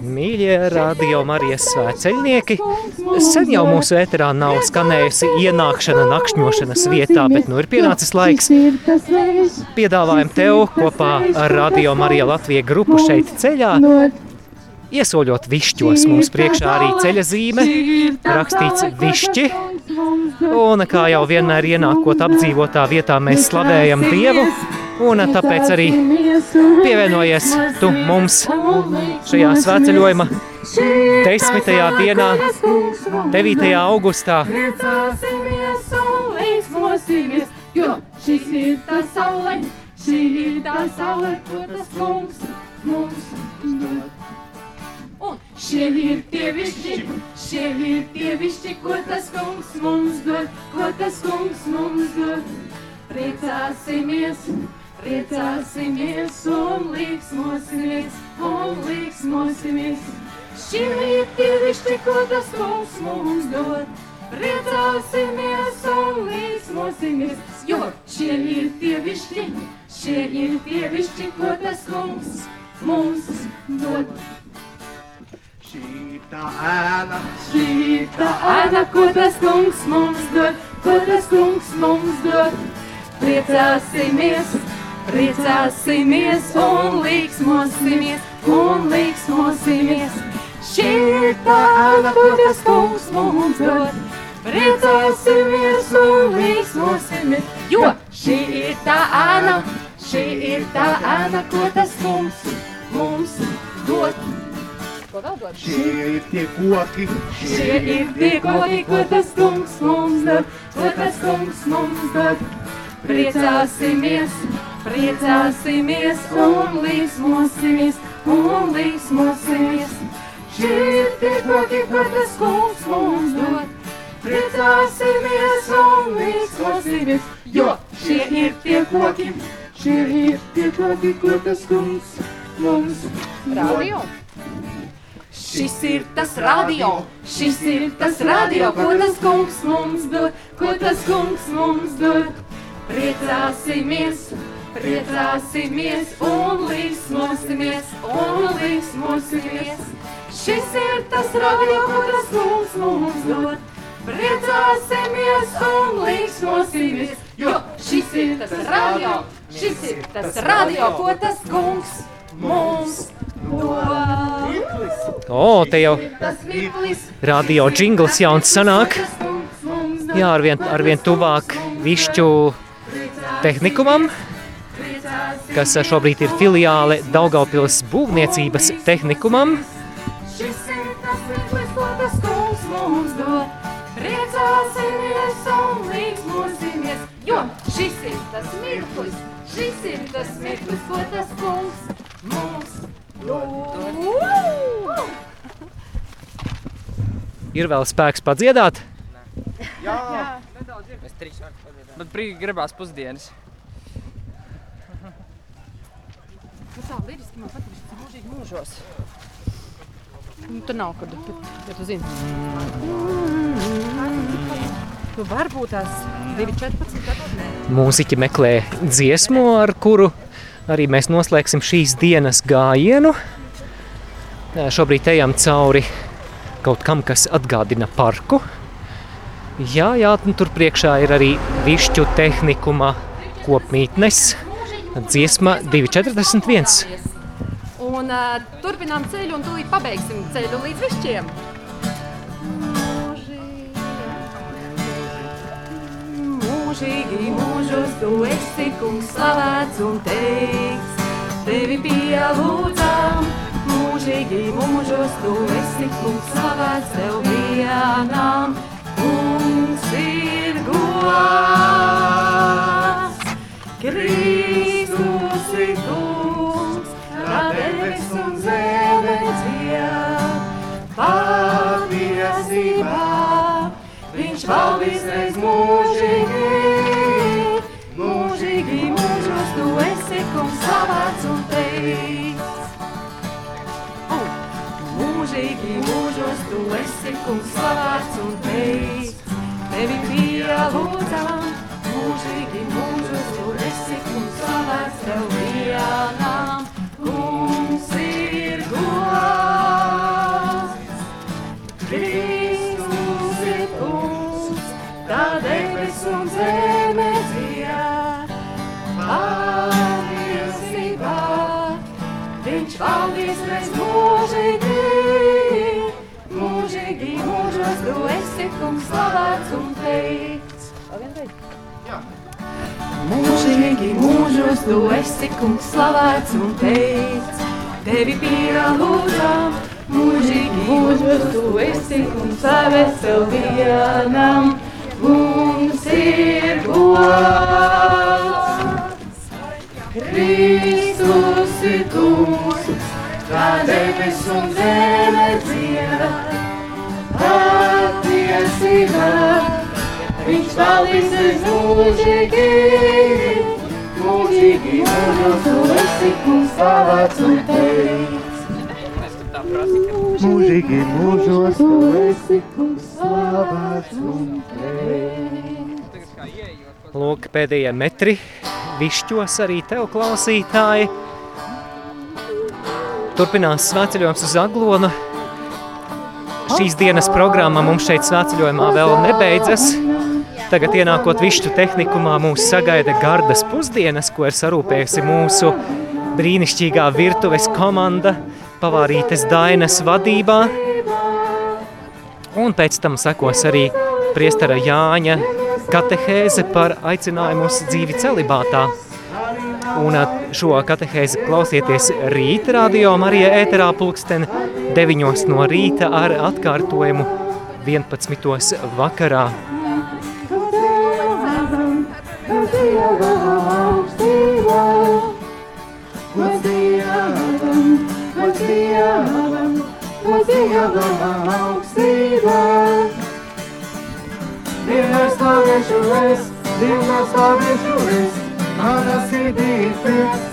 Mīļie radio Marijas svētceļnieki, sen jau mūsu ēterā nav skanējusi ienākšana nakšņošanas vietā, bet nu ir pienācis laiks. Piedāvājam tev kopā ar Radio Marija Latvija grupu šeit ceļā. Iesoļot višķos, mums priekšā arī ceļa zīme, rakstīts višķi. Un kā jau vienmēr ienākot apdzīvotā vietā, mēs slavējam Dievu Un tāpēc arī pievienojies tu mums šajā svētceļojuma 10. dienā, 9. augustā. Jo šis ir tā saule, šī ir tā saule, ko tas kungs mums dod. Un šie ir tie višķi, šie ir tie višķi, ko tas kungs mums dod, ko tas kungs mums dod. Priecāsimies! Priecāsimies un līksmosimies, un līksmosimies. Šie ir tie višķi, ko tas kungs mums dod. Priecāsimies un līksmosimies, jo šie ir tie višķi, šie ir tie višķi, ko tas kungs mums dod. Šī ir tā ēna, šī ir tā ēna, ko tas kungs mums dod, ko tas kungs mums dod. Priecāsimies! Priecāsimies un līksmosimies, un līksmosimies. Šī ir tā ēna, ko tas kungs mums dod. Priecāsimies un līksmosimies, jo šī ir tā ēna, šī ir tā ēna, ko tas kungs mums dod. Šie ir tie koki, šie ir tie koki, ko tas kungs mums dod, ko tas kungs mums dod. Priecāsimies, priecāsimies un līsmosimies, un ir tie koki, ko tas kungs mums dod. Priecāsimies un līsmosimies, jo šie ir tie koki, šie ir tie koki, ko tas kungs mums Radio. Šis ir tas radio, šis ir tas radio, ko tas kungs mums dod, ko tas kungs mums dod. Priecāsimies, priecāsimies un līksmosimies, un līksmosimies. Šis ir tas radio, ko tas kungs mums dod. Priecāsimies un līksmosimies, jo šis ir tas radio, šis ir tas radio, ko tas kungs mums dod. O, te jau radio džingls jauns sanāk. Jā, arvien, arvien tuvāk višķu tehnikumam, kas šobrīd ir filiāle Daugaupils būvniecības tehnikumam. Šis ir tas mirklis, ko tas kungs mums dod. Priecāsimies un līksmosimies, jo šis ir tas mirklis, šis ir tas mirklis, ko tas kungs mums dod. Ir vēl spēks padziedāt. Bet brīvi gribās pusdienas. Nu tā, liriski man patīk, tas mūžīgi mūžos. Nu, tur nav kad, bet, ja tu zini. Nu, varbūt tās 2.14 gados. Mūziķi meklē dziesmu, ar kuru arī mēs noslēgsim šīs dienas gājienu. Šobrīd ejam cauri kaut kam, kas atgādina parku. Jā, jā, tur priekšā ir arī višķu tehnikuma kopmītnes. Dziesma 241. Un uh, turpinām ceļu un tūlīt pabeigsim ceļu līdz višķiem. Mūžīgi mūžos tu esi kungs slavēts un teikts, tevi pielūdzam. Mūžīgi mūžos tu esi kungs slavēts, tev vienam Viņš valdīs reiz mūžīgi, mūžīgi mūžos tu esi kungs slavēts un teikts. Un mūžīgi mūžos tu esi kungs slavēts un teikts. Tevi pielūdzam, viņš valdīs reiz mūžīgi, mūžīgi mūžos tu esi kungs slavēts un teikts. Mūžīgi mūžos tu esi kungs slavēts un teikts. Tevi pieralūdzam, mūžīgi mūžos tu esi kungs slavēts tev vienam. Mums ir gods. Kristus ir kungs, kā debes un zeme dzied. Patiesībā viņš aiz mūžīgi, mūžīgi mūžos tu esi kungs slavēts un teikts. Mūžīgi mūžos Tu esi kungs slavēts un teikts. Lūk, pēdējie metri višķos arī tev klausītāji. Turpinās svētceļojums uz Aglonu. Šīs dienas programma mums šeit svētceļojumā vēl nebeidzas. Tagad ienākot višķu tehnikumā mūs sagaida gardas pusdienas, ko ir sarūpējusi mūsu brīnišķīgā virtuves komanda pavārītes Dainas vadībā. Un pēc tam sekos arī priestara Jāņa katehēze par aicinājumu uz dzīvi celibātā. Un ā, šo katehēzi klausieties rīt radio Marija ēterā pulksten 9 no rīta ar atkārtojumu 11 vakarā. Gods Dievam, gods Dievam, gods Dievam augstībā. Vienmēr stāvēšu es, vienmēr stāvēšu es, mana sirdī ir prieks,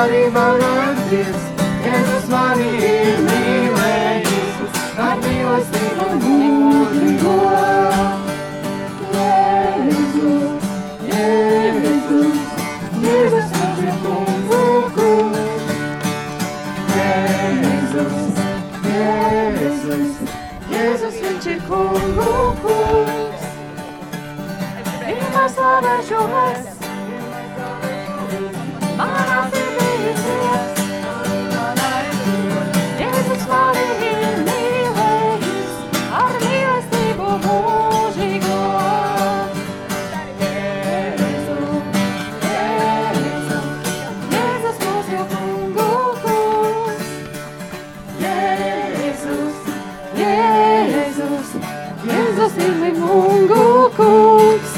arī man atties. Jēzus mani ir mīlējis, ar mīlestību mūžīgo. Jēzus, Jēzus, Jēzus, viņš ir kungu kungs. Jēzus, Jēzus, Jēzus, viņš ir kungu kungs. Vienmēr slavēšu es, Ir kungu kungs.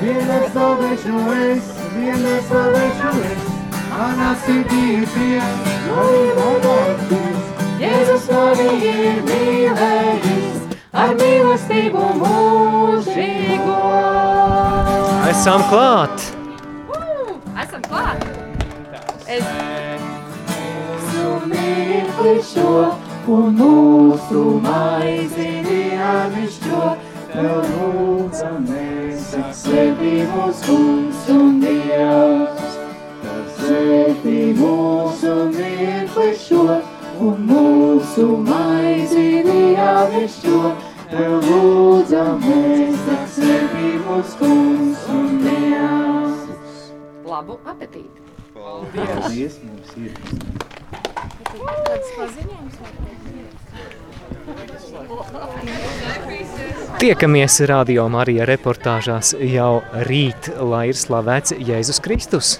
Vienmēr stāvēšu es, vienmēr stāvēšu es, mana sirdī ir prieks, arī man atties. Jēzus mani ir mīlējis, ar mīlestību mūžīgo. Esam klāt! Esam klāt! Es mirkli šo un mūsu maizi dienišķo, tev lūdzam mēs, svētī mūs kungs un Dievs. Svētī mūsu mirkli šo un mūsu maizi dienišķo, tev lūdzam mēs, svētī mūs kungs un Dievs. Labu apetīti! Paldies mums ir. Tiekamies radio Marija reportāžās jau rīt, lai ir slavēts Jēzus Kristus!